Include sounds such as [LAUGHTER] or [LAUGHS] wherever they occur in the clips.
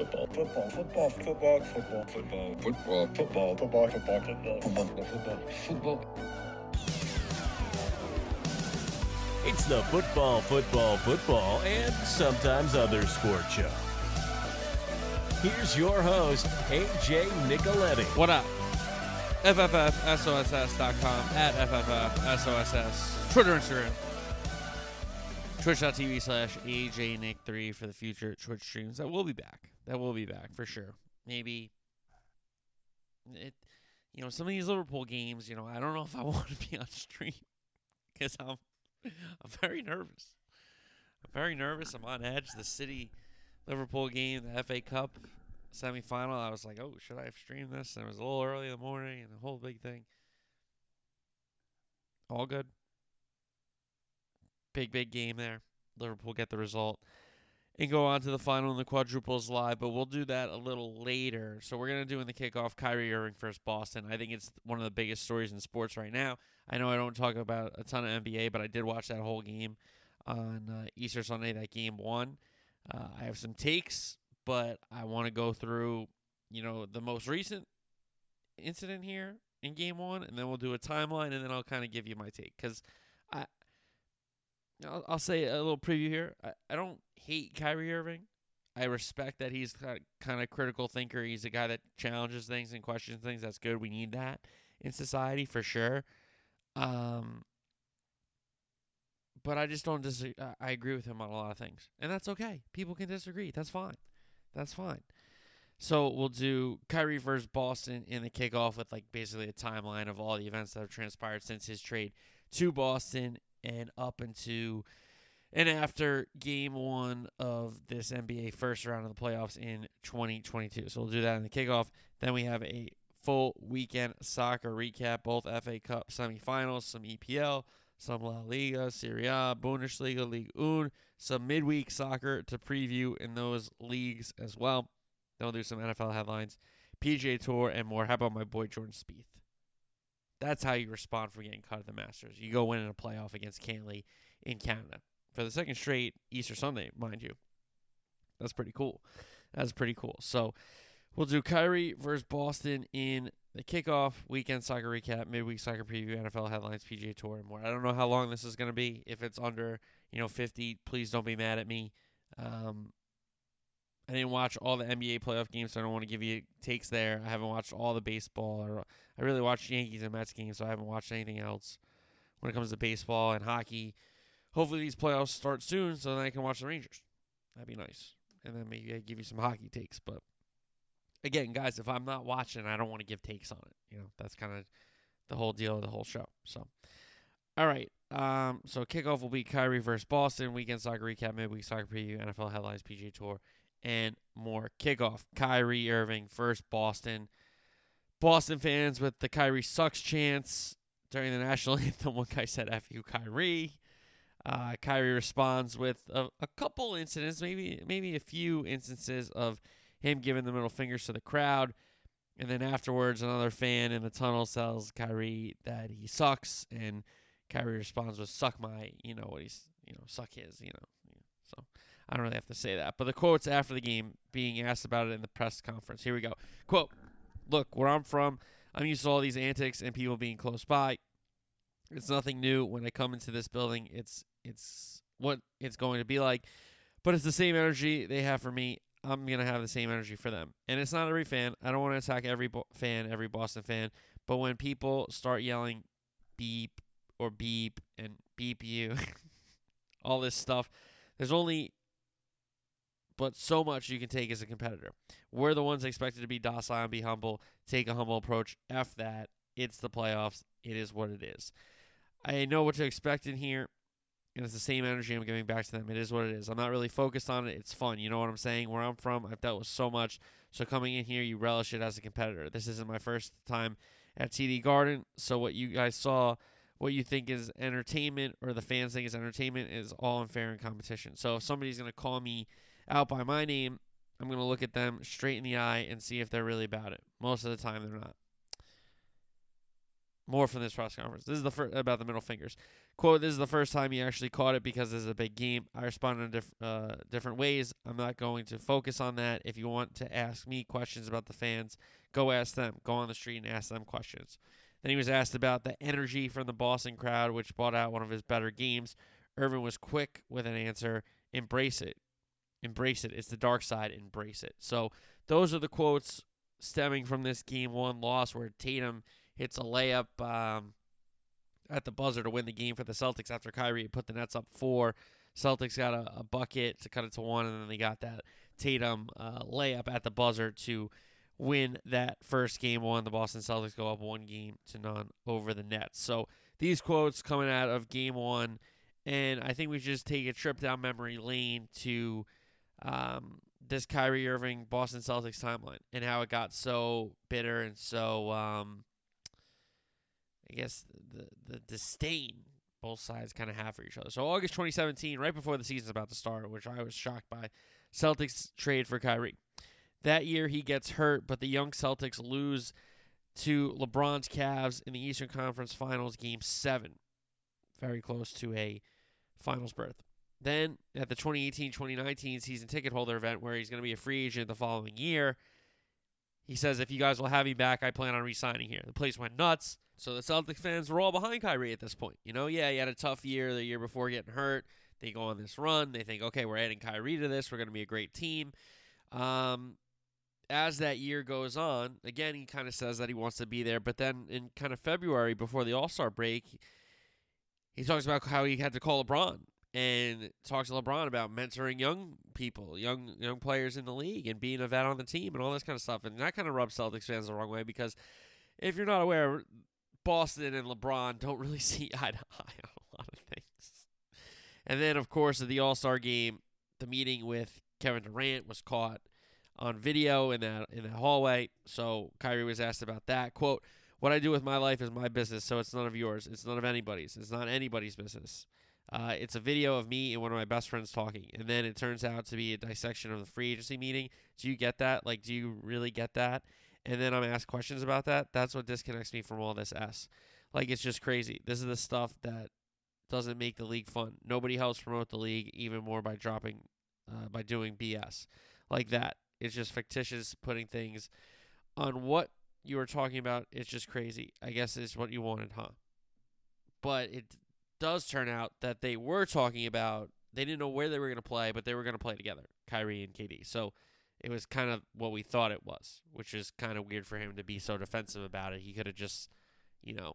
football, football, football, football, football, football, football, football, football, football, football, football, football, football. It's the football, football, football, and sometimes other sport show. Here's your host, AJ Nicoletti. What up? FFFSOSS.com at FFFSOSS. Twitter, Instagram. Twitch.tv slash AJNick3 for the future Twitch streams. That will be back. That will be back for sure. Maybe it, you know, some of these Liverpool games, you know, I don't know if I [LAUGHS] want to be on stream because I'm, [LAUGHS] I'm very nervous. I'm very nervous. I'm on edge. The City Liverpool game, the FA Cup semifinal, I was like, oh, should I have streamed this? And it was a little early in the morning and the whole big thing. All good. Big, big game there. Liverpool get the result and go on to the final in the quadruples live, but we'll do that a little later. So we're going to do in the kickoff Kyrie Irving versus Boston. I think it's one of the biggest stories in sports right now. I know I don't talk about a ton of NBA, but I did watch that whole game on uh, Easter Sunday, that game one. Uh, I have some takes, but I want to go through, you know, the most recent incident here in game one, and then we'll do a timeline, and then I'll kind of give you my take because I'll, I'll say a little preview here. I, I don't hate Kyrie Irving. I respect that he's kind of critical thinker. He's a guy that challenges things and questions things. That's good. We need that in society for sure. Um, but I just don't disagree. I agree with him on a lot of things, and that's okay. People can disagree. That's fine. That's fine. So we'll do Kyrie versus Boston in the kickoff with like basically a timeline of all the events that have transpired since his trade to Boston and up into and after game one of this NBA first round of the playoffs in 2022. So we'll do that in the kickoff. Then we have a full weekend soccer recap, both FA Cup semifinals, some EPL, some La Liga, Serie A, Bundesliga, Ligue 1, some midweek soccer to preview in those leagues as well. Then we'll do some NFL headlines, PGA Tour, and more. How about my boy Jordan Spieth? That's how you respond for getting cut at the Masters. You go win in a playoff against Cantlay in Canada for the second straight Easter Sunday, mind you. That's pretty cool. That's pretty cool. So we'll do Kyrie versus Boston in the kickoff, weekend soccer recap, midweek soccer preview, NFL headlines, PGA Tour, and more. I don't know how long this is going to be. If it's under, you know, 50, please don't be mad at me. Um, I didn't watch all the NBA playoff games, so I don't want to give you takes there. I haven't watched all the baseball. Or I really watched Yankees and Mets games, so I haven't watched anything else when it comes to baseball and hockey. Hopefully these playoffs start soon, so then I can watch the Rangers. That'd be nice, and then maybe I give you some hockey takes. But again, guys, if I'm not watching, I don't want to give takes on it. You know, that's kind of the whole deal of the whole show. So, all right. Um, so kickoff will be Kyrie versus Boston. Weekend soccer recap, midweek soccer preview, NFL headlines, PGA Tour, and more. Kickoff: Kyrie Irving first Boston. Boston fans with the Kyrie sucks chance during the national [LAUGHS] anthem. One guy said "F you, Kyrie." Uh, Kyrie responds with a, a couple incidents, maybe maybe a few instances of him giving the middle fingers to the crowd. And then afterwards, another fan in the tunnel tells Kyrie that he sucks, and Kyrie responds with "suck my," you know what he's, you know, suck his, you know. I don't really have to say that. But the quotes after the game, being asked about it in the press conference. Here we go. Quote: "Look, where I'm from, I'm used to all these antics and people being close by. It's nothing new. When I come into this building, it's it's what it's going to be like. But it's the same energy they have for me. I'm gonna have the same energy for them. And it's not every fan. I don't want to attack every bo- fan, every Boston fan. But when people start yelling beep or beep and beep you, [LAUGHS] all this stuff, there's only but so much you can take as a competitor. We're the ones expected to be docile and be humble, take a humble approach. F that. It's the playoffs. It is what it is. I know what to expect in here and it's the same energy I'm giving back to them. It is what it is. I'm not really focused on it. It's fun. You know what I'm saying? Where I'm from, I've dealt with so much. So coming in here, you relish it as a competitor. This isn't my first time at TD Garden. So what you guys saw, what you think is entertainment, or the fans think is entertainment, is all unfair in competition. So if somebody's gonna call me out by my name, I'm gonna look at them straight in the eye and see if they're really about it. Most of the time, they're not. More from this press conference. This is the first about the middle fingers. Quote: This is the first time he actually caught it because this is a big game. I responded in diff- uh, different ways. I'm not going to focus on that. If you want to ask me questions about the fans, go ask them. Go on the street and ask them questions. Then he was asked about the energy from the Boston crowd, which brought out one of his better games. Irving was quick with an answer. Embrace it. Embrace it. It's the dark side. Embrace it. So those are the quotes stemming from this game one loss where Tatum hits a layup um, at the buzzer to win the game for the Celtics after Kyrie put the Nets up four. Celtics got a, a bucket to cut it to one, and then they got that Tatum uh, layup at the buzzer to win that first game one. The Boston Celtics go up one game to none over the Nets. So these quotes coming out of game one, and I think we should just take a trip down memory lane to um, this Kyrie Irving Boston Celtics timeline and how it got so bitter and so um, I guess the the disdain both sides kind of have for each other. So August 2017, right before the season's about to start, which I was shocked by, Celtics trade for Kyrie. That year he gets hurt, but the young Celtics lose to LeBron's Cavs in the Eastern Conference Finals game 7. Very close to a finals berth. Then at the 2018-2019 season ticket holder event where he's going to be a free agent the following year, he says if you guys will have me back, I plan on re-signing here. The place went nuts. So the Celtics fans were all behind Kyrie at this point. You know, yeah, he had a tough year the year before getting hurt. They go on this run. They think, okay, we're adding Kyrie to this. We're going to be a great team. Um, as that year goes on, again, he kind of says that he wants to be there. But then in kind of February, before the All Star break, he talks about how he had to call LeBron and talks to LeBron about mentoring young people, young young players in the league, and being a vet on the team and all this kind of stuff. And that kind of rubs Celtics fans the wrong way because if you're not aware, Boston and LeBron don't [LAUGHS] really see eye to eye on a lot of things. And then, of course, at the All Star game, the meeting with Kevin Durant was caught on video in that in the hallway. So Kyrie was asked about that. Quote, what I do with my life is my business, so it's none of yours. It's none of anybody's. It's not anybody's business. Uh, it's a video of me and one of my best friends talking, and then it turns out to be a dissection of the free agency meeting. Do you get that? Like, do you really get that? And then I'm asked questions about that. That's what disconnects me from all this S. Like, it's just crazy. This is the stuff that doesn't make the league fun. Nobody helps promote the league even more by dropping, uh, by doing BS like that. It's just fictitious putting things on what you were talking about. It's just crazy. I guess is what you wanted, huh? But it does turn out that they were talking about they didn't know where they were going to play, but they were going to play together, Kyrie and KD. So it was kind of what we thought it was, which is kind of weird for him to be so defensive about it. He could have just, you know,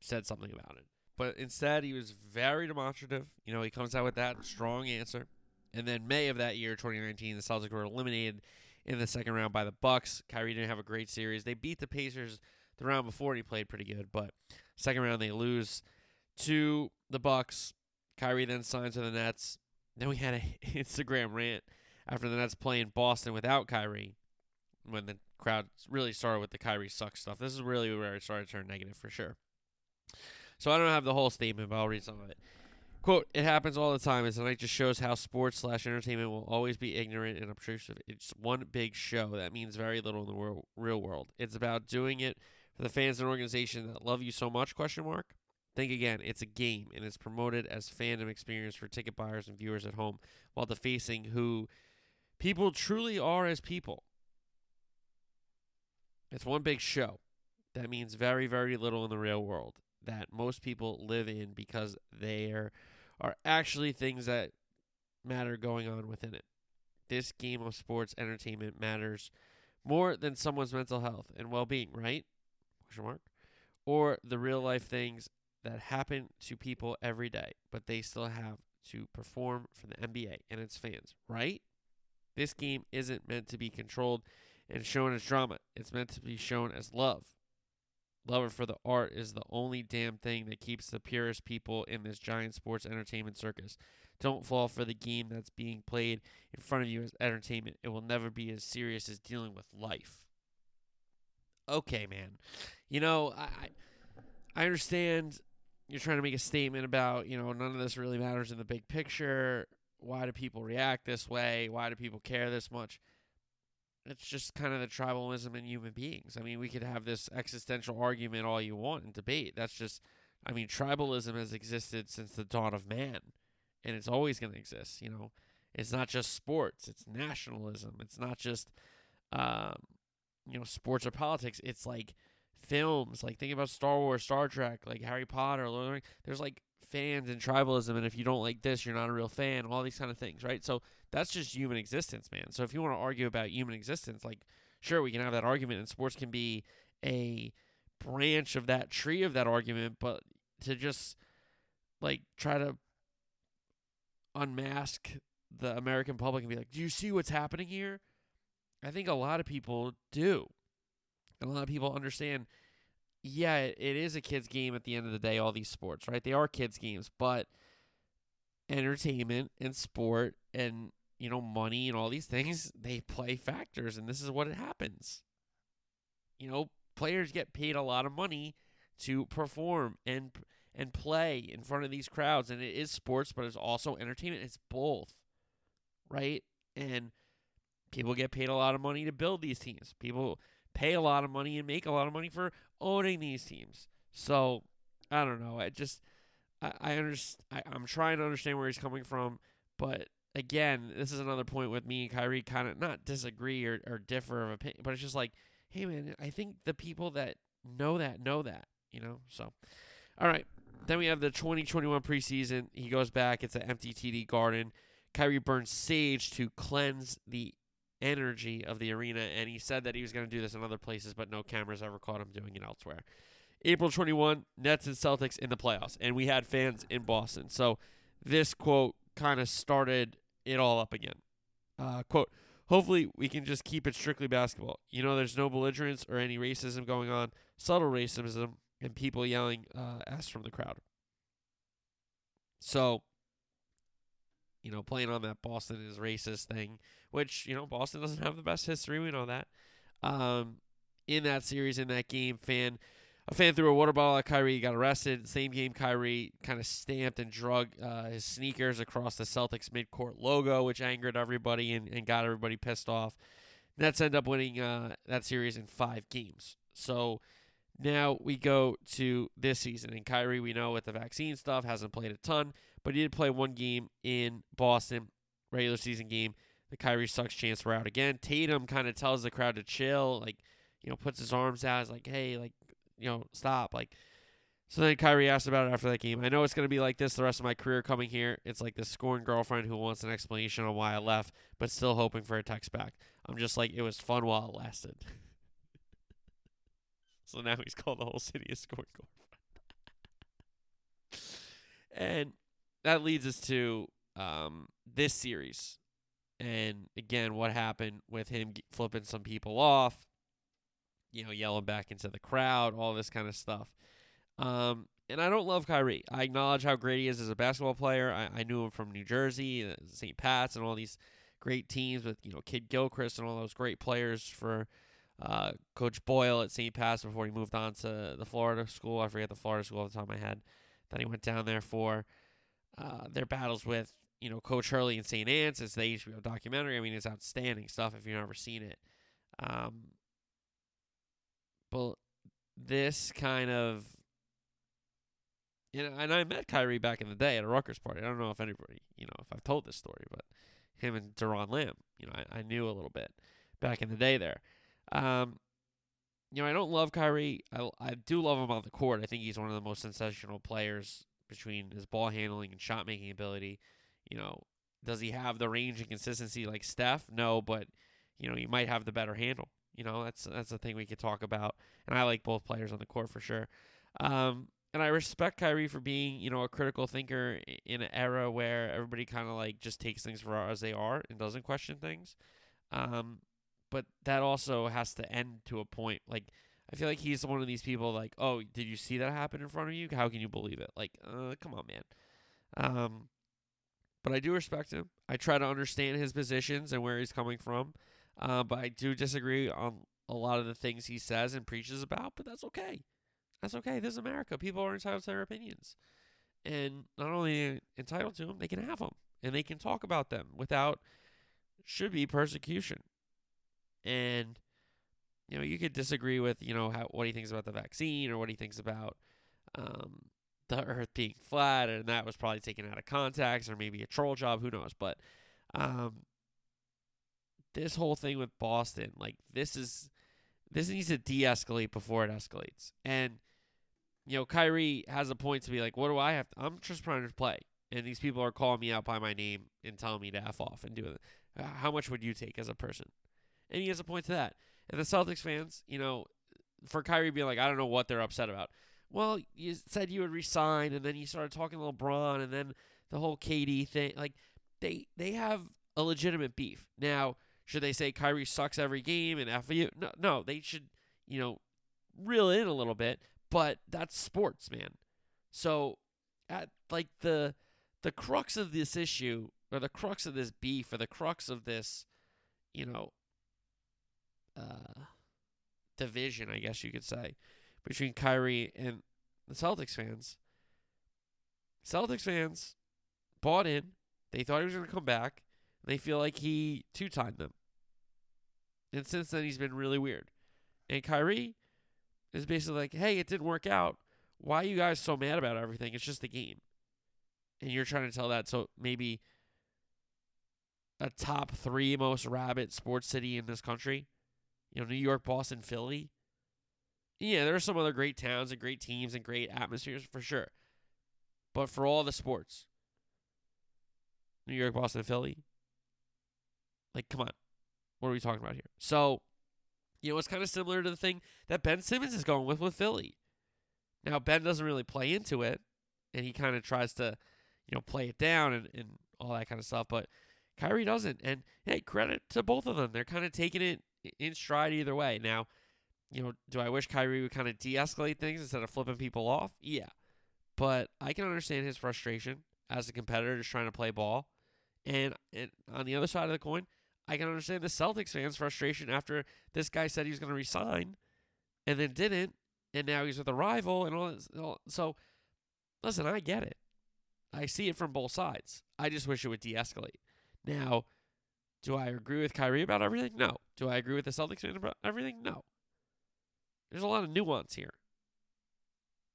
said something about it. But instead, he was very demonstrative. You know, he comes out with that strong answer. And then May of that year, 2019, the Celtics were eliminated in the second round by the Bucks. Kyrie didn't have a great series. They beat the Pacers the round before, he played pretty good. But second round, they lose to the Bucks. Kyrie then signs with the Nets. Then we had an [LAUGHS] Instagram rant after the Nets playing Boston without Kyrie when the crowd really started with the Kyrie sucks stuff. This is really where it started to turn negative for sure. So I don't have the whole statement, but I'll read some of it. Quote, it happens all the time, and tonight just shows how sports slash entertainment will always be ignorant and obtrusive. It's one big show. That means very little in the world, real world. It's about doing it for the fans and organization that love you so much, question mark. Think again, it's a game, and it's promoted as fandom experience for ticket buyers and viewers at home, while defacing who people truly are as people. It's one big show. That means very, very little in the real world that most people live in because there are actually things that matter going on within it. This game of sports entertainment matters more than someone's mental health and well-being, right? Question mark. Or the real life things that happen to people every day, but they still have to perform for the NBA and its fans, right? This game isn't meant to be controlled and shown as drama. It's meant to be shown as love. Love for the art is the only damn thing that keeps the purest people in this giant sports entertainment circus. Don't fall for the game that's being played in front of you as entertainment. It will never be as serious as dealing with life. Okay, man. You know, I I understand you're trying to make a statement about, you know, none of this really matters in the big picture. Why do people react this way? Why do people care this much? it's just kind of the tribalism in human beings. I mean, we could have this existential argument all you want and debate. That's just, I mean, tribalism has existed since the dawn of man, and it's always going to exist. You know, it's not just sports; it's nationalism. It's not just, um, you know, sports or politics. It's like films. Like think about Star Wars, Star Trek, like Harry Potter, Lord of the Rings. There's like fans and tribalism, and if you don't like this, you're not a real fan. All these kind of things, right? So that's just human existence, man. So if you want to argue about human existence, like sure, we can have that argument, and sports can be a branch of that tree of that argument, but to just like try to unmask the American public and be like, "Do you see what's happening here?" I think a lot of people do. And a lot of people understand yeah, it, is a kids game at the end of the day all these sports, right? They are kids games, but entertainment and sport and you know money and all these things, they play factors and this is what it happens. You know, players get paid a lot of money to perform and and play in front of these crowds and it is sports but it's also entertainment. It's both. Right? And people get paid a lot of money to build these teams. People pay a lot of money and make a lot of money for owning these teams. So I don't know. I just I, I understand. I, I'm trying to understand where he's coming from, but again, this is another point with me and Kyrie kind of not disagree or, or differ of opinion, but it's just like, hey man, I think the people that know that know that, you know. So, all right. Then we have the 2021 preseason. He goes back. It's an empty TD Garden. Kyrie burns sage to cleanse the energy of the arena, and he said that he was going to do this in other places, but no cameras ever caught him doing it elsewhere. April 21, Nets and Celtics in the playoffs, and we had fans in Boston. So this quote kind of started it all up again. Uh, quote, hopefully we can just keep it strictly basketball. You know, there's no belligerence or any racism going on, subtle racism, and people yelling uh, ass from the crowd. So you know, playing on that Boston is racist thing, which, you know, Boston doesn't have the best history. We know that. Um, in that series, in that game, fan a fan threw a water bottle at Kyrie, got arrested. Same game, Kyrie kind of stamped and drug uh, his sneakers across the Celtics midcourt logo, which angered everybody and, and got everybody pissed off. Nets end up winning uh, that series in five games. So now we go to this season, and Kyrie, we know with the vaccine stuff, hasn't played a ton but he did play one game in Boston, regular season game. The Kyrie sucks chance we're out again. Tatum kind of tells the crowd to chill, like, you know, puts his arms out, is like, hey, like, you know, stop. Like, so then Kyrie asked about it after that game. I know it's going to be like this the rest of my career coming here. It's like the scorned girlfriend who wants an explanation on why I left, but still hoping for a text back. I'm just like, it was fun while it lasted. [LAUGHS] so now he's called the whole city a scorned girlfriend. [LAUGHS] and that leads us to um, this series. And again, what happened with him flipping some people off, you know, yelling back into the crowd, all this kind of stuff. Um, and I don't love Kyrie. I acknowledge how great he is as a basketball player. I, I knew him from New Jersey, uh, St. Pat's, and all these great teams with you know Kidd Gilchrist and all those great players for uh, Coach Boyle at St. Pat's before he moved on to the Florida school. I forget the Florida school off the top of my head that he went down there for uh, their battles with you know Coach Hurley and St. Anthony's. It's the HBO documentary. I mean, it's outstanding stuff if you've never seen it. Um, but this kind of you know, and I met Kyrie back in the day at a Rutgers party. I don't know if anybody, you know, if I've told this story, but him and Doron Lamb, you know, I, I knew a little bit back in the day there. Um, you know, I don't love Kyrie. I, I do love him on the court. I think he's one of the most sensational players between his ball handling and shot making ability. You know, does he have the range and consistency like Steph? No, but you know, he might have the better handle. You know, that's that's the thing we could talk about. And I like both players on the court for sure. Um, and I respect Kyrie for being, you know, a critical thinker in an era where everybody kind of like just takes things for as they are and doesn't question things. Um, but that also has to end to a point. Like I feel like he's one of these people like, oh, did you see that happen in front of you? How can you believe it? Like, uh, come on, man. Um, but I do respect him. I try to understand his positions and where he's coming from. Uh, but I do disagree on a lot of the things he says and preaches about. But that's okay. That's okay. This is America. People are entitled to their opinions, and not only entitled to them, they can have them and they can talk about them without should be persecution. And you know, you could disagree with, you know, how what he thinks about the vaccine or what he thinks about um, the earth being flat and that was probably taken out of context or maybe a troll job, who knows. But um, this whole thing with Boston, like this is this needs to de-escalate before it escalates. And you know, Kyrie has a point to be like, what do I have? To, I'm just trying to play, and these people are calling me out by my name and telling me to f off and do it. How much would you take as a person? And he has a point to that. And the Celtics fans, you know, for Kyrie being like, I don't know what they're upset about. Well, you said you would resign, and then you started talking to LeBron, and then the whole KD thing. Like, they they have a legitimate beef now. Should they say Kyrie sucks every game and F you? No, no, they should, you know, reel in a little bit, but that's sports, man. So at like the the crux of this issue or the crux of this beef or the crux of this, you know, uh division, I guess you could say, between Kyrie and the Celtics fans. Celtics fans bought in. They thought he was going to come back. They feel like he two timed them. And since then, he's been really weird. And Kyrie is basically like, hey, it didn't work out. Why are you guys so mad about everything? It's just a game. And you're trying to tell that. So maybe a top three most rabid sports city in this country, you know, New York, Boston, Philly. Yeah, there are some other great towns and great teams and great atmospheres for sure. But for all the sports, New York, Boston, Philly, like, come on. What are we talking about here? So, you know, it's kind of similar to the thing that Ben Simmons is going with with Philly. Now, Ben doesn't really play into it, and he kind of tries to, you know, play it down and, and all that kind of stuff. But Kyrie doesn't. And hey, credit to both of them. They're kind of taking it in stride either way. Now, you know, do I wish Kyrie would kind of de escalate things instead of flipping people off? Yeah. But I can understand his frustration as a competitor just trying to play ball. And, and on the other side of the coin, I can understand the Celtics fans' frustration after this guy said he was going to resign and then didn't, and now he's with a rival and all, this, all So, listen, I get it. I see it from both sides. I just wish it would de-escalate. Now, do I agree with Kyrie about everything? No. Do I agree with the Celtics about everything? No. There's a lot of nuance here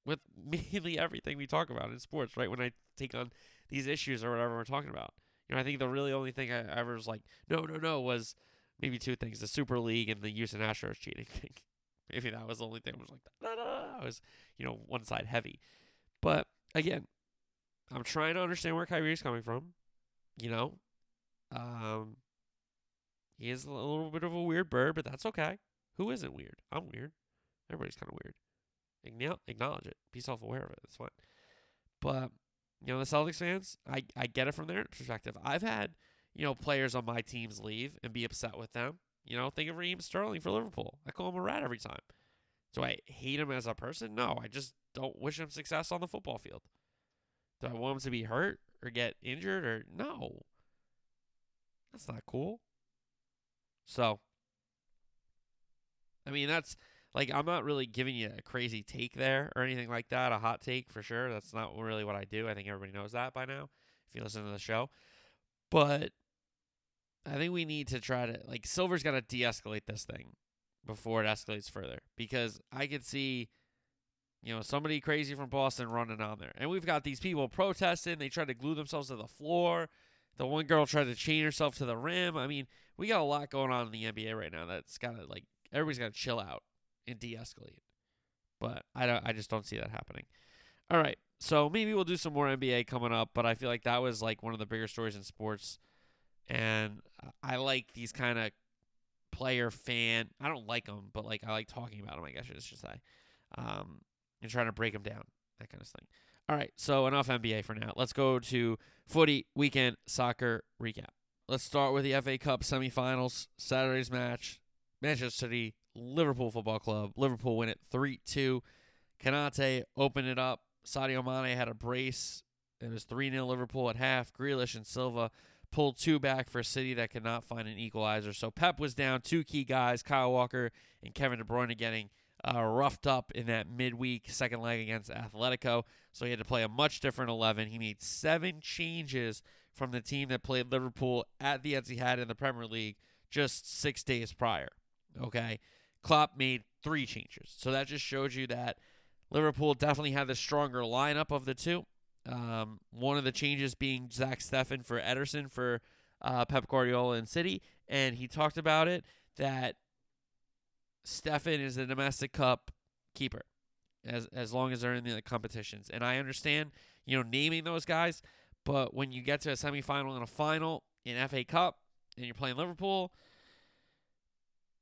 with [LAUGHS] mainly everything we talk about in sports, right? When I take on these issues or whatever we're talking about. You know, I think the really only thing I ever was like, no, no, no, was maybe two things: the Super League and the Houston Astros cheating [LAUGHS] thing. maybe that was the only thing I was like, no, no. I was, you know, one side heavy. But again, I'm trying to understand where Kyrie's coming from. You know, um, he is a little bit of a weird bird, but that's okay. Who isn't weird? I'm weird. Everybody's kind of weird. Acknowledge it. Be self aware of it. That's fine. But you know, the Celtics fans, I, I get it from their perspective. I've had, you know, players on my teams leave and be upset with them. You know, think of Raheem Sterling for Liverpool. I call him a rat every time. Do I hate him as a person? No, I just don't wish him success on the football field. Do I want him to be hurt or get injured or no? That's not cool. So, I mean, that's like I'm not really giving you a crazy take there or anything like that, a hot take for sure. That's not really what I do. I think everybody knows that by now if you listen to the show. But I think we need to try to like Silver's got to de-escalate this thing before it escalates further because I could see you know somebody crazy from Boston running on there. And we've got these people protesting, they try to glue themselves to the floor. The one girl tried to chain herself to the rim. I mean, we got a lot going on in the NBA right now that's got to like everybody's got to chill out and de-escalate. But I don't, I just don't see that happening. All right, so maybe we'll do some more NBA coming up, but I feel like that was like one of the bigger stories in sports, and I like these kind of player fan. I don't like them, but like I like talking about them. I guess I should say, um, and trying to break them down, that kind of thing. All right, so enough NBA for now. Let's go to footy weekend soccer recap. Let's start with the FA Cup semifinals. Saturday's match: Manchester City Liverpool Football Club. Liverpool win it 3 2. Konate opened it up. Sadio Mane had a brace. It was 3 0 Liverpool at half. Grealish and Silva pulled two back for City that could not find an equalizer. So Pep was down two key guys, Kyle Walker and Kevin De Bruyne, getting uh, roughed up in that midweek second leg against Atletico. So he had to play a much different 11. He made seven changes from the team that played Liverpool at the Etihad in the Premier League just six days prior. Okay. Klopp made three changes. So that just shows you that Liverpool definitely had the stronger lineup of the two. Um, one of the changes being Zach Steffen for Ederson for uh, Pep Guardiola and City. And he talked about it that Steffen is the domestic cup keeper as as long as they're in the competitions. And I understand, you know, naming those guys, but when you get to a semifinal and a final in FA Cup and you're playing Liverpool,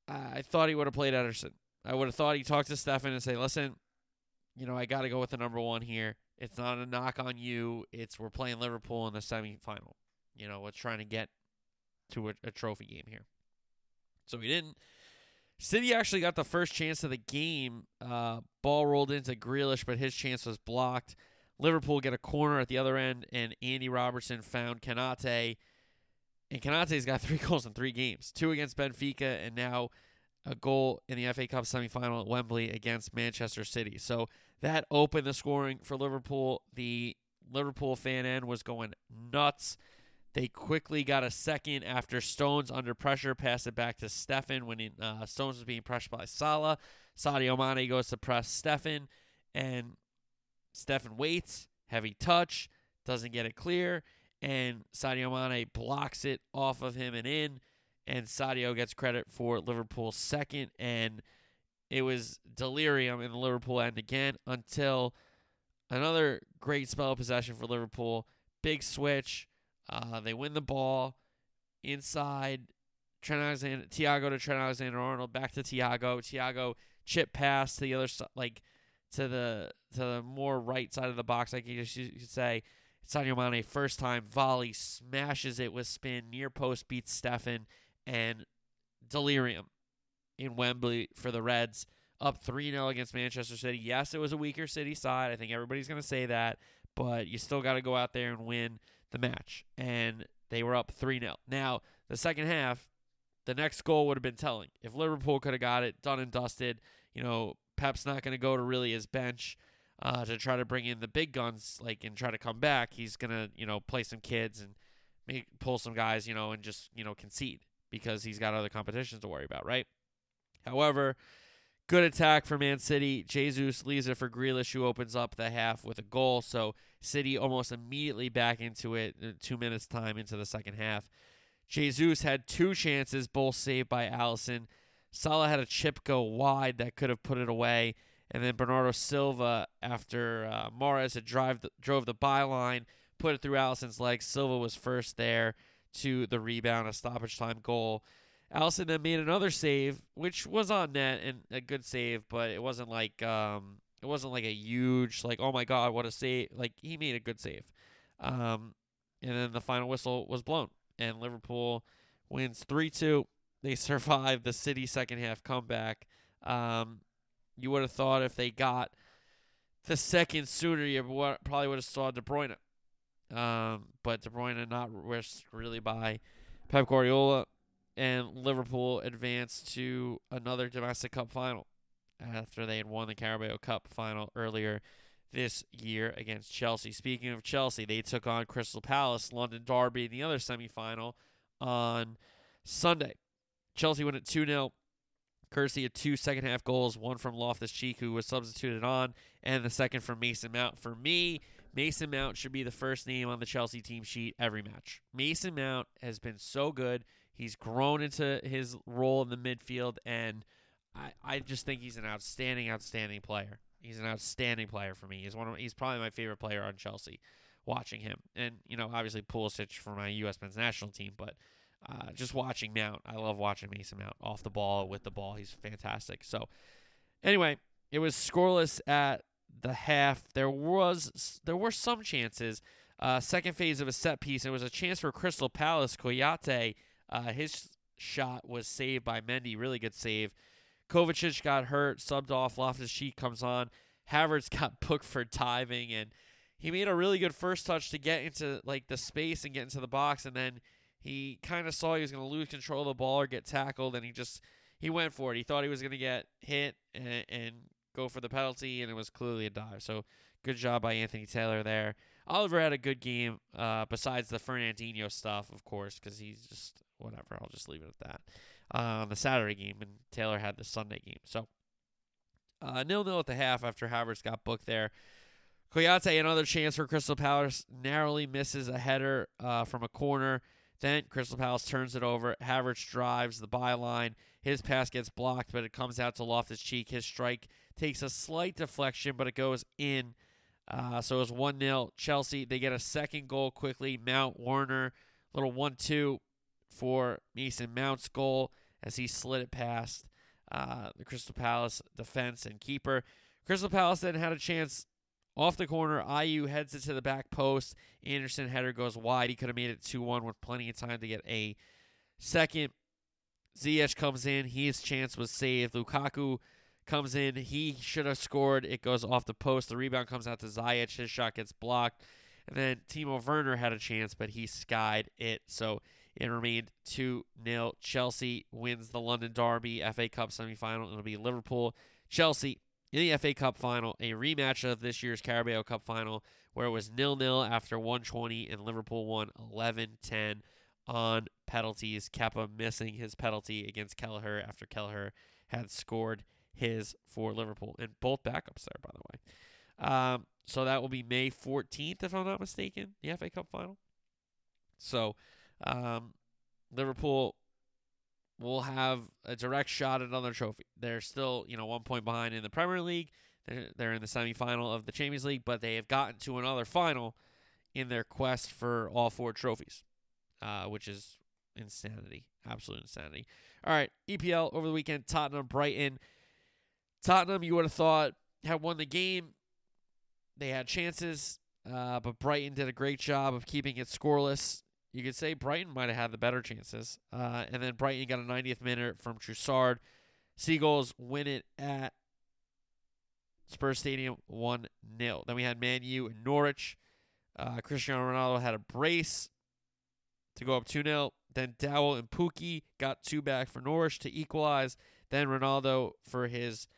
I thought he would have played Ederson. I would have thought he talked to Steffen and say, "Listen, you know, I got to go with the number one here. It's not a knock on you. It's we're playing Liverpool in the semifinal. You know, we're trying to get to a, a trophy game here." So he didn't. City actually got the first chance of the game. Uh, ball rolled into Grealish, but his chance was blocked. Liverpool get a corner at the other end, and Andy Robertson found Konate. And Konate's got [LAUGHS] three goals in three games two against Benfica, and now a goal in the FA Cup semifinal at Wembley against Manchester City. So that opened the scoring for Liverpool. The Liverpool fan end was going nuts. They quickly got a second after Stones under pressure passed it back to Steffen when he, uh, Stones was being pressured by Salah. Sadio Mane goes to press Steffen, and Steffen waits, heavy touch, doesn't get it clear, and Sadio Mane blocks it off of him and in, and Sadio gets credit for Liverpool's second, and it was delirium in the Liverpool end again until another great spell of possession for Liverpool. Big switch. Uh, they win the ball inside. Trent Alexander, Thiago to Trent Alexander Arnold, back to Thiago. Thiago chip pass to the other side, like to the to the more right side of the box, like you, you could say. Sadio Mane first time volley smashes it with spin near post beats Steffen and delirium in Wembley for the Reds up 3-0 against Manchester City. Yes, it was a weaker City side. I think everybody's going to say that, but you still got to go out there and win the match. And they were up 3-0. Now, the second half, the next goal would have been telling. If Liverpool could have got it done and dusted, you know, Pep's not going to go to really his bench uh, to try to bring in the big guns, like and try to come back. He's gonna, you know, play some kids and make pull some guys, you know, and just you know concede because he's got other competitions to worry about, right? However, good attack for Man City. Jesus leaves it for Grealish, who opens up the half with a goal. So City almost immediately back into it. Two minutes time into the second half. Jesus had two chances, both saved by Alisson. Salah had a chip go wide that could have put it away. And then Bernardo Silva, after uh, Mahrez had drive the, drove the byline, put it through Alisson's legs. Silva was first there to the rebound, a stoppage time goal. Alisson then made another save, which was on net and a good save, but it wasn't like um, it wasn't like a huge like oh my god what a save. Like he made a good save, um, and then the final whistle was blown, and Liverpool wins three two. They [LAUGHS] survive the City second half comeback. Um, you would have thought if they got the second sooner, you probably would have saw De Bruyne. Um, but De Bruyne not risked really by Pep Guardiola, and Liverpool advanced to another domestic cup final after they had won the Carabao Cup final earlier this year against Chelsea. Speaking of Chelsea, they took on Crystal Palace, London Derby in the other semifinal on Sunday. Chelsea went at 2 0 courtesy of two second half goals, one from Loftus Cheek, who was substituted on, and the second from Mason Mount. For me, Mason Mount should be the first name on the Chelsea team sheet every match. Mason Mount has been so good. He's grown into his role in the midfield, and I, I just think he's an outstanding, outstanding player. He's an outstanding player for me. He's one of he's probably my favorite player on Chelsea. Watching him, and you know, obviously Pulisic for my U.S. men's national team, but uh, just watching Mount, I love watching Mason Mount off the ball with the ball. He's fantastic. So, anyway, it was scoreless at the half. There was there were some chances. Uh, second phase of a set piece. It was a chance for Crystal Palace. Kouyaté, uh, his shot was saved by Mendy. Really good save. Kovacic got hurt, subbed off. Loftus Cheek comes on. Havertz [LAUGHS] got booked for diving, and he made a really good first touch to get into like the space and get into the box, and then he kind of saw he was going to lose control of the ball or get tackled, and he just he went for it. He thought he was going to get hit and, and go for the penalty, and it was clearly a dive. So good job by Anthony Taylor there. Oliver had a good game, uh, besides the Fernandinho stuff, of course, because he's just whatever. I'll just leave it at that. uh, on the Saturday game, and Taylor had the Sunday game. So uh, nil nil at the half after Havertz got booked there. Kouyaté, another chance for Crystal Palace, narrowly misses a header uh, from a corner. Then Crystal Palace turns it over. Havertz drives the byline. His pass gets blocked, but it comes out to Loftus Cheek. His strike takes a slight deflection, but it goes in. Uh, so it's 1 0. Chelsea, they get a second goal quickly. Mount Werner, little 1 2 for Mason Mount's goal as he slid it past uh, the Crystal Palace defense and keeper. Crystal Palace then had a chance off the corner. Guehi heads it to the back post. Andersen header goes wide. He could have made it 2 1 with plenty of time to get a second. Ziyech comes in. His chance was saved. Lukaku comes in. He should have scored. It goes off the post. The rebound comes out to Ziyech. His shot gets blocked. And then Timo Werner had a chance, but he skied it. So it remained 2 0. Chelsea wins the London Derby FA Cup semifinal. It'll be Liverpool. Chelsea in the FA Cup final, a rematch of this year's Carabao Cup final, where it was nil nil after 120, and Liverpool won 11 10 on penalties. Kepa missing his penalty against Kelleher after Kelleher had scored his for Liverpool, and both backups there, by the way. Um, so that will be May 14th, if I'm not mistaken, the FA Cup final. So um, Liverpool will have a direct shot at another trophy. They're still, you know, one point behind in the Premier League. They're, they're in the semifinal of the Champions League, but they have gotten to another final in their quest for all four trophies, uh, which is insanity, absolute insanity. All right, EPL over the weekend, Tottenham, Brighton. Tottenham, you would have thought had won the game. They had chances, uh, but Brighton did a great job of keeping it scoreless. You could say Brighton might have had the better chances. Uh, and then Brighton got a 90th minute from Trossard. Seagulls win it at Spurs Stadium 1 0. Then we had Man U and Norwich. Uh, Cristiano Ronaldo had a brace to go up 2 0. Then Dowell and Pukki got two back for Norwich to equalize. Then Ronaldo for his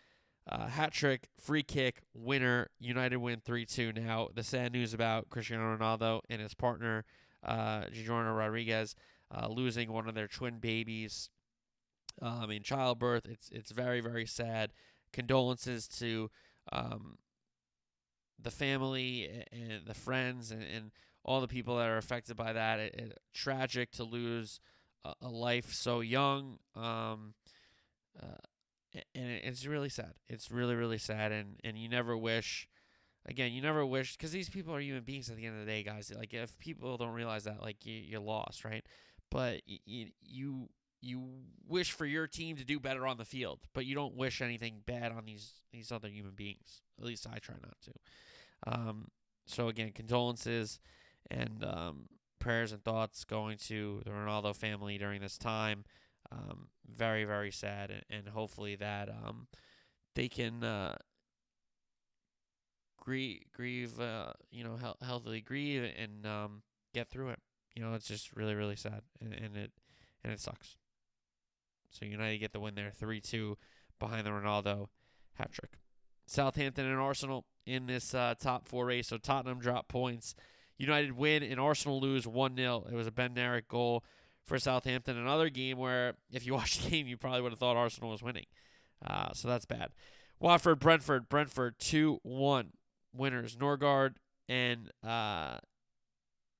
uh, hat trick, free kick, winner. United win 3 2. Now, the sad news about Cristiano Ronaldo and his partner uh, Rodriguez uh, losing one of their twin babies um, in childbirth. It's it's very very sad. Condolences to um, the family and the friends and, and all the people that are affected by that. It, it, tragic to lose a, a life so young. Um, uh, and it's really sad. It's really really sad, and and you never wish again, you never wish because these people are human beings at the end of the day, guys. Like if people don't realize that, like you, you're lost, right? But you, you you wish for your team to do better on the field, but you don't wish anything bad on these these other human beings. At least I try not to. Um, so again, condolences and um, prayers and thoughts going to the Ronaldo family during this time. Um, very very sad, and, and hopefully that um, they can uh, grieve, grieve, uh, you know, he- healthily grieve and um, get through it. You know, it's just really, really sad, and, and it and it sucks. So United get the win there, three two, behind the Ronaldo hat trick. Southampton and Arsenal in this uh, top four race. So Tottenham drop points. United win and Arsenal lose 1 0. It was a Bednarek goal for Southampton. Another game where, if you [LAUGHS] watched the game, you probably would have thought Arsenal was winning. Uh, so that's bad. Watford, Brentford, Brentford 2 1 winners. Norgaard and uh,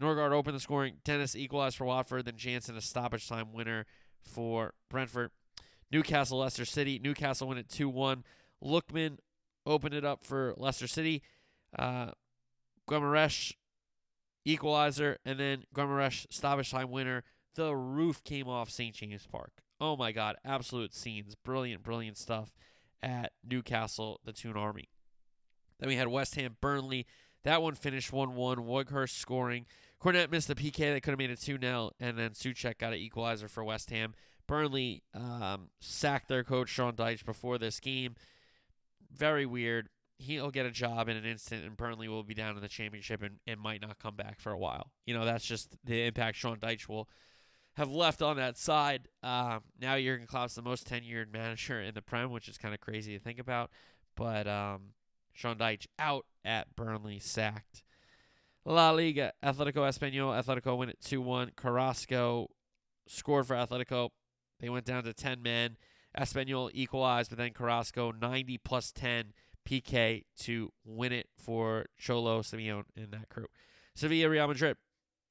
Norgaard opened the scoring. Dennis equalized for Watford. Then Jansson a stoppage time winner for Brentford. Newcastle, Leicester City. Newcastle win it 2 1. Lookman opened it up for Leicester City. Uh, equalizer. And then Guimaraes stoppage time winner. The roof came off St. James Park. Oh my God. Absolute scenes. Brilliant, brilliant stuff at Newcastle, the Toon Army. Then we had West Ham Burnley. That one finished 1 1. Weghorst scoring. Cornet missed the PK that could have made it 2 0. And then Soucek got an equalizer for West Ham. Burnley um, sacked their coach, Sean Dyche, before this game. Very weird. He'll get a job in an instant, and Burnley will be down in the championship and, and might not come back for a while. You know, that's just the impact Sean Dyche will have left on that side. Um, now Jurgen Klopp's the most tenured manager in the Prem, which is kind of crazy to think about. But um, Sean Dyche out at Burnley, sacked. La Liga, Atletico Espanyol. Atletico win it 2 1. Carrasco scored for Atletico. They went down to 10 men. Espanyol equalized, but then Carrasco 90 plus 10 PK to win it for Cholo Simeone and that crew. Sevilla Real Madrid.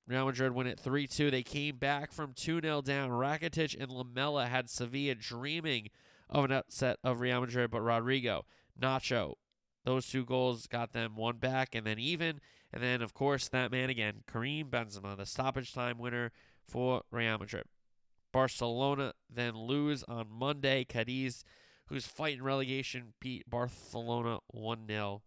Real Madrid win it 3 2. They came back from 2 0 down. Rakitic and Lamela had Sevilla dreaming of an upset of Real Madrid, but Rodrigo, Nacho, those two goals got them one back and then even. And then, of course, that man again, Karim Benzema, the stoppage time winner for Real Madrid. Barcelona then lose on Monday. Cadiz, who's fighting relegation, beat Barcelona 1 0.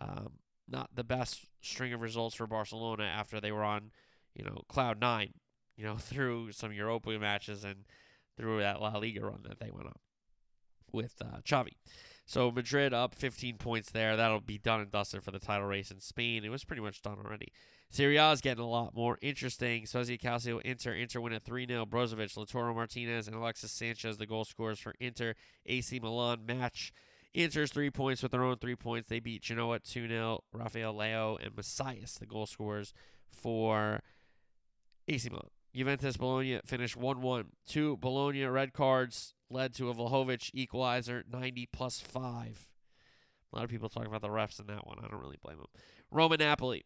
Um, not the best string of results for Barcelona after they were on, you know, cloud nine, [LAUGHS] you know, through some Europa matches and through that La Liga run that they went on with uh, Xavi. So Madrid up 15 points there. That'll be done and dusted for the title race in Spain. It was pretty much done already. Serie A is getting a lot more interesting. Spezia Calcio, Inter. Inter win at 3 0. Brozovic, Lautaro Martinez, and Alexis Sanchez, the goal scorers for Inter. AC Milan match. Inter's three points with their own three points. They beat Genoa 2 0. Rafael Leão and Messias, the goal scorers for AC Milan. Juventus Bologna finished 1 1. Two Bologna red cards led to a Vlahovic equalizer, 90 plus 5. A lot of people talking about the refs in that one. I don't really blame them. Roma Napoli.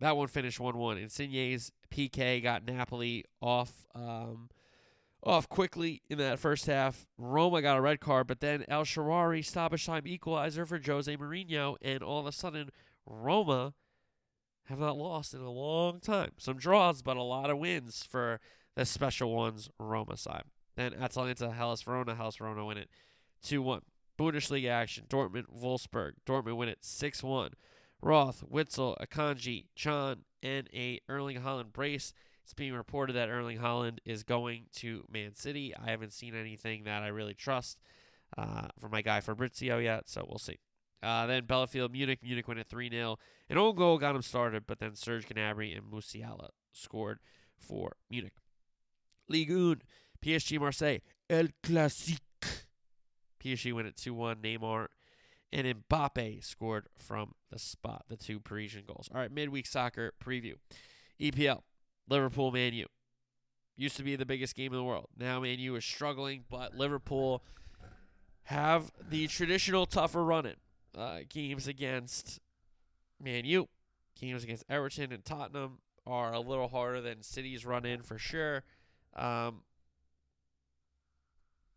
That one finished 1 1. Insigne's PK got Napoli off um, off quickly in that first half. Roma got a red card, but then El Shaarawy stoppage time equalizer for Jose Mourinho, and all of a sudden, Roma have not lost in a long time. Some draws, but a lot of wins for the special ones Roma side. Then Atalanta, Hellas Verona, Hellas Verona win it 2 1. Bundesliga action Dortmund, Wolfsburg. Dortmund win it 6 1. Roth, Witsel, Akanji, Can, and a Erling Haaland brace. It's being reported that Erling Haaland is going to Man City. I haven't seen anything that I really trust uh, from my guy Fabrizio yet, so we'll see. Uh, then Bielefeld, Munich. Munich went at 3 0. An own goal got him started, but then Serge Gnabry and Musiala scored for Munich. Ligue 1, PSG Marseille, El Classique. PSG went at 2 1. Neymar and Mbappe scored from the spot, the two Parisian goals. All right, midweek soccer preview. EPL, Liverpool, Man U. Used to be the biggest game in the world. Now Man U is struggling, but Liverpool have the traditional tougher running uh, games against Man U. Games against Everton and Tottenham are a little harder than City's run in for sure. Um,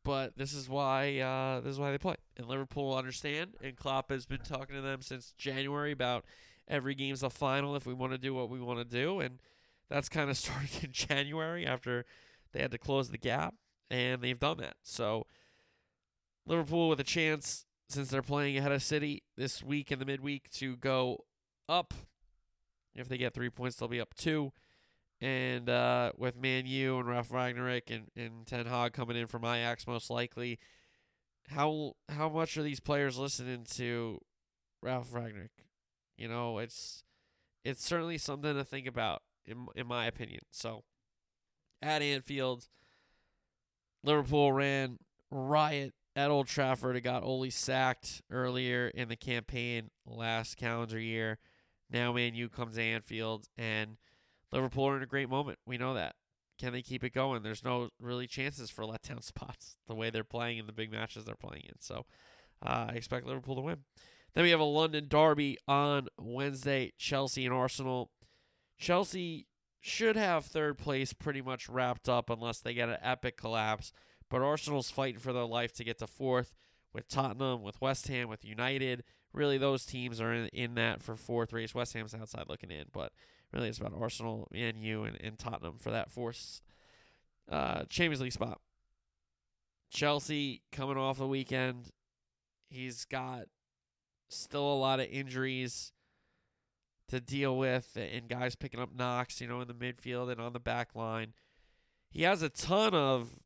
but this is why uh, this is why they play. And Liverpool understand, and Klopp has been talking to them since January about every game's a final if we want to do what we want to do, and that's kind of [LAUGHS] started in January after they had to close the gap, and they've done that. So Liverpool with a chance since they're playing ahead of City this week in the midweek to go up. If they get three points, they'll be up two. And uh, with Man U and Ralf Rangnick and, and Ten Hag coming in from Ajax most likely, how how much are these players listening to Ralf Rangnick? You know, it's it's certainly something to think about in in my opinion. So at Anfield, Liverpool ran riot at Old Trafford. It got Ole sacked earlier in the campaign last calendar year. Now Man U comes to Anfield and Liverpool are in a great moment. We know that. Can they keep it going? There's no really chances for letdown [LAUGHS] spots the way they're playing in the big matches they're playing in. So uh, I expect Liverpool to win. Then we have a London derby on Wednesday Chelsea and Arsenal. Chelsea should have third place pretty much wrapped up unless they get an epic collapse. But Arsenal's fighting for their life to get to fourth with Tottenham, with West Ham, with United. Really, those teams are in, in that for fourth race. West Ham's outside looking in, but really it's about Arsenal, and you, and, and Tottenham for that fourth uh, Champions League spot. Chelsea coming off the weekend. He's got still a lot of injuries to deal with, and guys picking up knocks, you know, in the midfield and on the back line. He has a ton of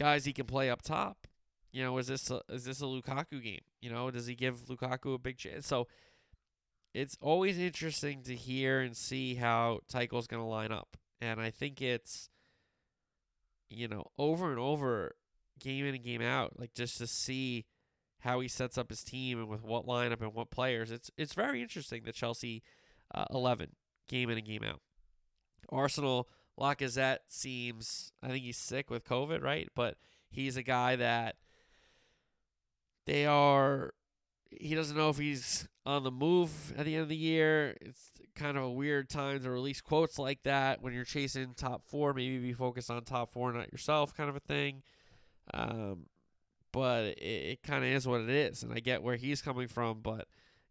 guys he can play up top. You know, is this a, is this a Lukaku game? You know, does he give Lukaku a big chance? So it's always interesting to hear and see how Tuchel's going to line up. And I think it's, you know, over and over, game in and game out, like just to see how he sets up his team and with what lineup and what players. It's it's very interesting the Chelsea uh, 11 game in and game out. Arsenal Lacazette seems, I think he's sick with COVID, right? But he's a guy that they are. He doesn't know if he's on the move at the end of the year. It's kind of a weird time to release quotes like that when you're chasing top four. Maybe be focused on top four, not yourself, kind of a thing. Um, but it, it kind of is what it is, and I get where he's coming from. But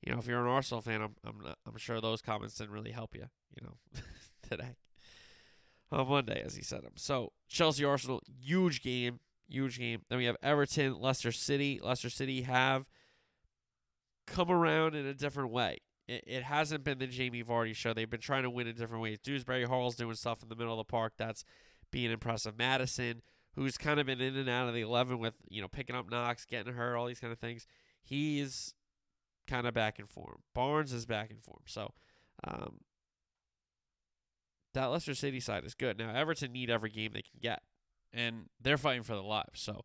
you know, if you're an Arsenal fan, I'm I'm not, I'm sure those comments didn't really help you. You know, [LAUGHS] today on Monday, as he said them. So Chelsea Arsenal, huge game, huge game. Then we have Everton, Leicester City. Leicester City have come around in a different way. It, it hasn't been the Jamie Vardy show. They've been trying to win in different ways. Dewsbury Hall's doing stuff in the middle of the park that's being impressive. Maddison, who's kind of been in and out of the 11 with, you know, picking up knocks, getting hurt, all these kind of things. He's kind of back in form. Barnes is back in form. So, um, that Leicester City side is good. Now Everton need every game they can get, and they're fighting for the lives. So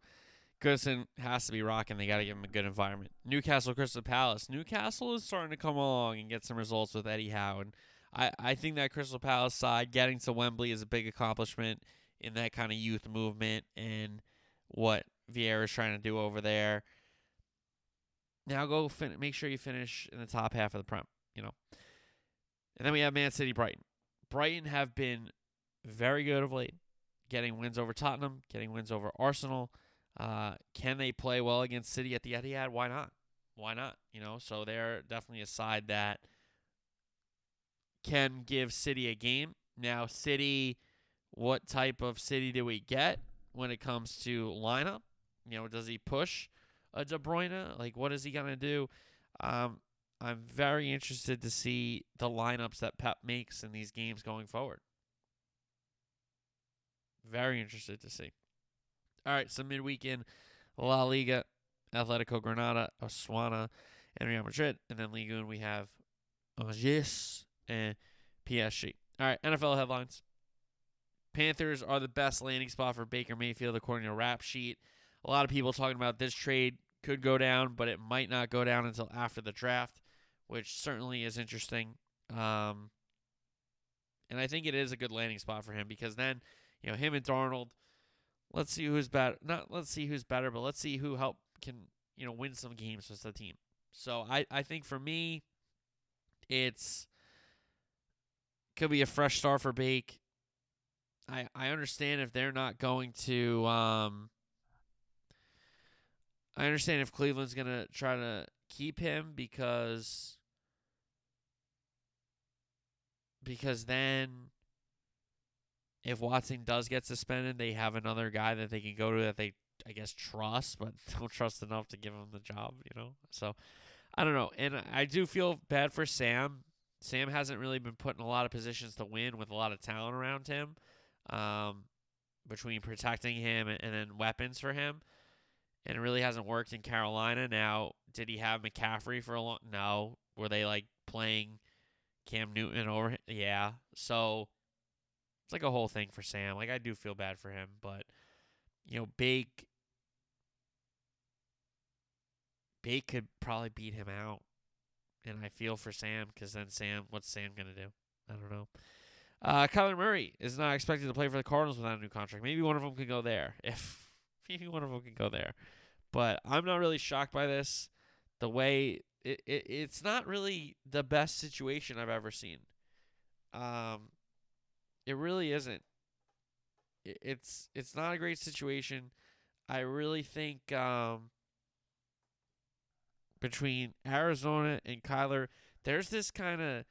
Goodison has to be rocking. They got to give him a good environment. Newcastle Crystal Palace. Newcastle is starting to come along and get some results with Eddie Howe, and I I think that Crystal Palace side getting to Wembley is a big accomplishment in that kind of youth movement and what Vieira is trying to do over there. Now go fin- make sure you finish in the top half of the prem, you know. And then we have Man City Brighton. Brighton have been very good of late, getting wins over Tottenham, getting wins over Arsenal. Uh, can they play well against City at the Etihad? Why not? Why not? You know, so they're definitely a side that can give City a game. Now, City, what type of City do we get when it comes to lineup? You know, does he push a De Bruyne? Like, what is he gonna do? Um, I'm very interested to see the lineups that Pep makes in these games going forward. Very interested to see. All right, so midweek in La Liga, Atletico Granada, Osasuna, and Real Madrid, and then Ligue 1 we have Angers and PSG. All right, NFL headlines. Panthers are the best landing spot for Baker Mayfield according to Rap Sheet. A lot of people talking about this trade could go down, but it might not go down until after the draft, which certainly is interesting. Um, and I think it is a good landing spot for him because then, you know, him and Darnold – let's see who's better. Not let's see who's better, but let's see who help can you know win some games with the team. So I I think for me, it's could be a fresh start for Bake. I I understand if they're not going to um I understand if Cleveland's to try to keep him because because then if Watson does get suspended, they have another guy that they can go to that they I guess trust, but [LAUGHS] don't trust enough to give him the job, you know. So I don't know, and I do feel bad for Sam. Sam hasn't really been put in a lot of positions to win with a lot of talent around him, um, between protecting him and, and then weapons for him, and it really hasn't worked in Carolina. Now, did he have McCaffrey for a long? No. Were they like playing Cam Newton over? Him? Yeah. So it's like a whole thing for Sam. Like I do feel bad for him, but you know, Bake Bake could probably beat him out, and I feel for Sam because then Sam, what's Sam gonna do? I don't know. Uh, Kyler Murray is not expected to play for the Cardinals without a new contract. Maybe one of them could go there. [LAUGHS] If maybe one of them could go there, but I'm not really shocked by this. The way it, it it's not really the best situation I've ever seen. Um, it really isn't. It's it's not a great situation. I really think um, between Arizona and Kyler, there's this kind of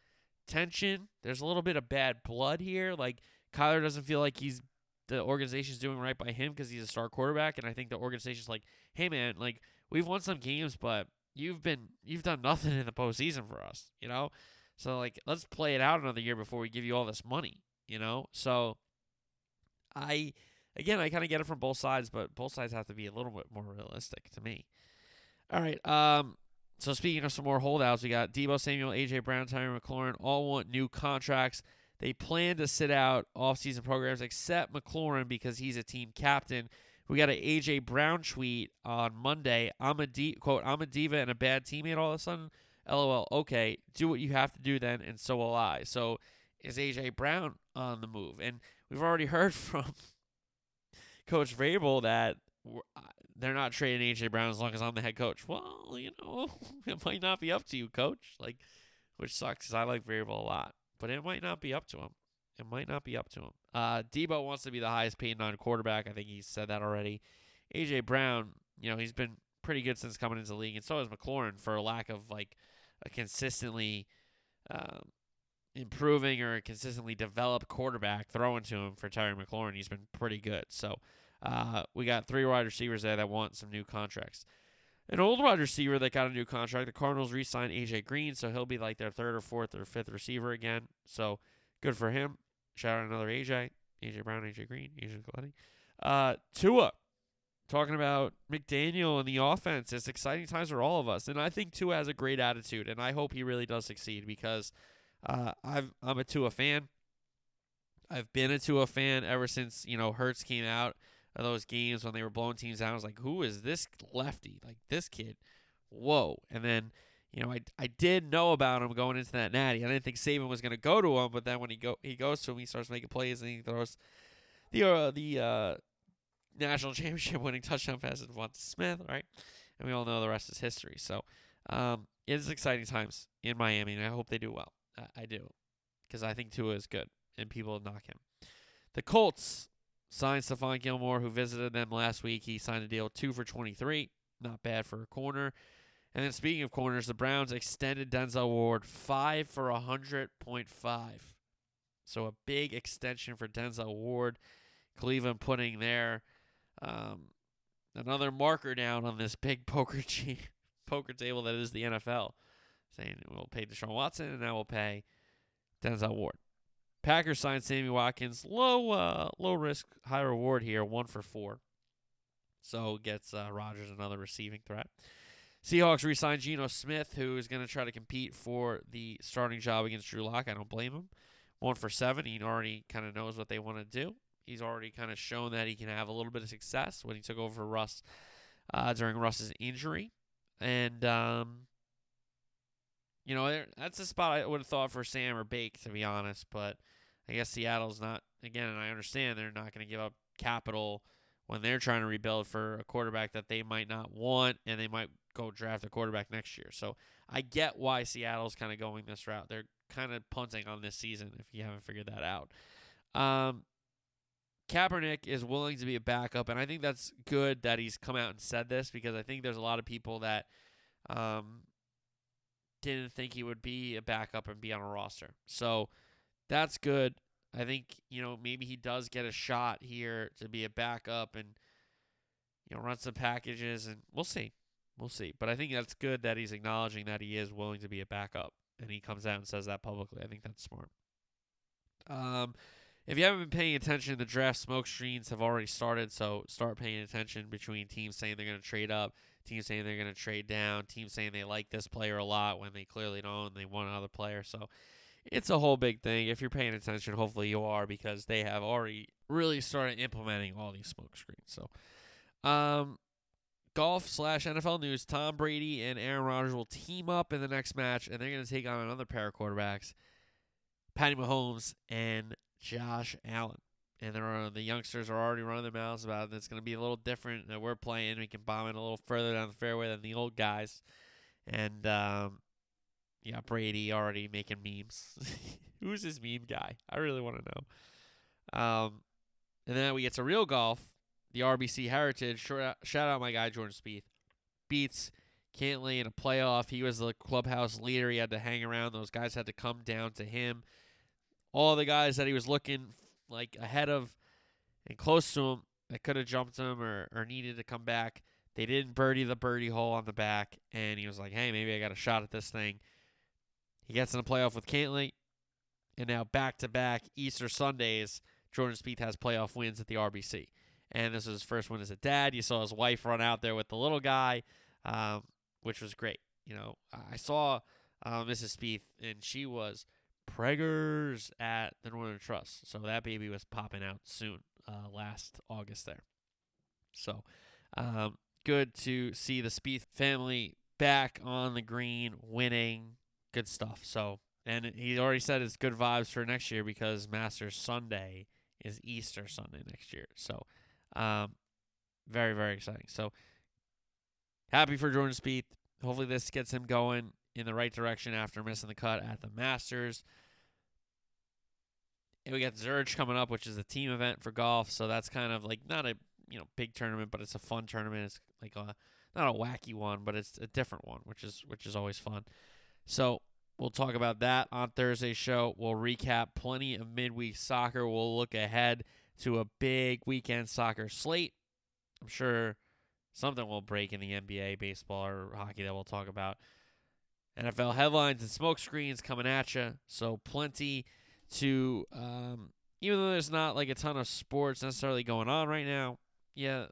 tension. There's a little bit of bad blood here. Like Kyler doesn't feel like he's the organization's doing right by him because he's a star quarterback, and I think the organization's like, hey man, like we've won some games, but you've been you've done nothing in the postseason for us, you know. So like, let's play it out another year before we give you all this money you know? So I again I kind of get it from both sides, but both sides have to be a little bit more realistic to me. All right. Um so speaking of some more holdouts, we got Deebo Samuel, AJ Brown, Terry McLaurin all want new contracts. They plan to sit out off-season programs except McLaurin because he's a team captain. We got an AJ Brown tweet on Monday. I'm a D, quote, I'm a diva and a bad teammate all of a sudden. LOL. Okay, do what you have to do then, and so will I. So is AJ Brown on the move? And we've already [LAUGHS] heard from Coach Vrabel that uh, they're not trading AJ Brown as long as I'm the head coach. Well, you know, [LAUGHS] it might not be up to you, coach. Like, which sucks because I like Vrabel a lot, but it might not be up to him. It might not be up to him. Uh, Deebo wants to be the highest paid non quarterback. I think he said that already. AJ Brown, you know, he's been pretty good since coming into the league, and so has McLaurin for a lack of like a consistently um, improving or consistently developed quarterback throwing to him for Terry McLaurin. He's been pretty good. So uh, we got three wide receivers there that want some new contracts. An old wide receiver that got a new contract. The Cardinals re-signed AJ Green, so he'll be like their third or fourth or fifth receiver again. So good for him. Shout out another AJ, AJ Brown, AJ Green, AJ Gladdy. Uh, Tua, talking about McDaniel and the offense. It's exciting times for all of us, and I think Tua has a great attitude, and I hope he really does succeed because uh, I've, I'm a Tua fan. I've been a Tua fan ever since you know Hurts came out of those games when they were blowing teams out. I was like, who is this lefty? Like this kid, whoa! And then you know I I did know about him going into that natty. I didn't think Saban was going to go to him, but then when he go he goes to him, he starts making plays and he throws the uh, the uh, national [LAUGHS] championship winning touchdown pass to Devonta Smith, right? And we all know the rest is history. So um, it is exciting times in Miami, and I hope they do well. I, I do, because I think Tua is good, and people knock him. The Colts signed Stephon Gilmore, who visited them last week. He signed a deal two for 23. Not bad for a corner. And then speaking of corners, the Browns extended Denzel Ward five for a hundred point five. So a big extension for Denzel Ward. Cleveland putting their um, another marker down on this big [LAUGHS] poker poker table that is the NFL, saying we'll pay Deshaun Watson and now we'll pay Denzel Ward. Packers signed Sammy Watkins, low uh, low risk, high reward here, one for four. So gets uh, Rodgers another receiving threat. Seahawks re-signed Geno Smith, who is going to try to compete for the starting job against Drew Lock. I don't blame him. One for seven. He already kind of knows what they want to do. He's already kind of shown that he can have a little bit of success when he took over Russ uh, during Russ's injury. And, um, you know, that's a spot I would have thought for Sam or Bake, to be honest. But I guess Seattle's not, again, and I understand they're not going to give up capital when they're trying to rebuild for a quarterback that they might not want and they might go draft a quarterback next year. So I get why Seattle's kind of going this route. They're kind of punting on this season if you haven't figured that out. Um, Kaepernick is willing to be a backup, and I think that's good that he's come out and said this because I think there's a lot of people that um, didn't think he would be a backup and be on a roster. So that's good. I think you know maybe he does get a shot here to be a backup and you know run some packages, and we'll see, we'll see. But I think that's good that he's acknowledging that he is willing to be a backup, and he comes out and says that publicly. I think that's smart. Um, if you haven't been paying attention, the draft smoke screens have already started. So start paying attention between teams saying they're going to trade up, teams saying they're going to trade down, teams saying they like this player a lot when they clearly don't and they want another player. So it's a whole big thing. If you're paying attention, hopefully you are because they have already really started implementing all these smoke screens. So, um, golf slash NFL news: Tom Brady and Aaron Rodgers will team up in the next match, and they're going to take on another pair of quarterbacks, Patty Mahomes and Josh Allen. And are, the youngsters are already running their mouths about it. It's going to be a little different. That we're playing. We can bomb it a little further down the fairway than the old guys. And um, yeah, Brady already making memes. [LAUGHS] Who's his meme guy? I really want to know. Um, and then we get to real golf. The RBC Heritage. Shout out my guy Jordan Spieth. Beats Cantlay in a playoff. He was the clubhouse leader. He had to hang around. Those guys had to come down to him all the guys that he was looking like ahead of and close to him that could have jumped him or, or needed to come back. They didn't birdie the birdie hole on the back, and he was like, hey, maybe I got a shot at this thing. He gets in the playoff with Cantlay, and now back to back Easter Sundays, Jordan Spieth has playoff wins at the RBC. And this is his first one as a dad. You saw his wife run out there with the little guy, um, which was great. You know, I saw uh, Mrs. Spieth, and she was – Preggers at the Northern Trust. So that baby was popping out soon, uh, last August there. So um, good to see the Spieth family back on the green, winning. Good stuff. So, and he already said it's good vibes for next year because Masters Sunday is Easter Sunday next year. So, um, very very exciting. So, happy for Jordan Spieth. Hopefully, this gets him going in the right direction after missing the cut at the Masters. And we got Zurich coming up, which is a team event for golf. So that's kind of like not a you know big tournament, but it's a fun tournament. It's like a not a wacky one, but it's a different one, which is which is always fun. So we'll talk about that on Thursday's show. We'll recap plenty of midweek soccer. We'll look ahead to a big weekend soccer slate. I'm sure something will break in the NBA, baseball, or hockey that we'll talk about. NFL headlines and smoke screens coming at you. So plenty to, um, even though there's not like a ton of sports necessarily going on right now. Yeah,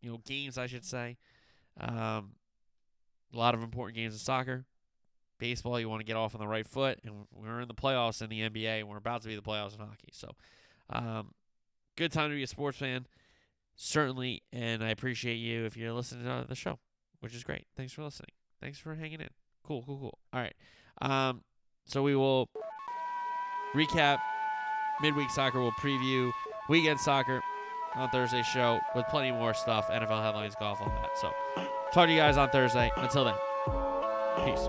you know, games I should say. Um, a lot of important games in soccer. Baseball, you want to get off on the right foot, and we're in the playoffs in the NBA, and we're about to be the playoffs in hockey. So, um, good time to be a sports fan, certainly, and I appreciate you if you're listening to the show, which is great. Thanks for listening. Thanks for hanging in. Cool, cool, cool. All right. Um, so we will recap midweek soccer. We'll preview weekend soccer on Thursday's show with plenty more stuff, NFL headlines, golf, all that. So talk to you guys on Thursday. Until then, peace.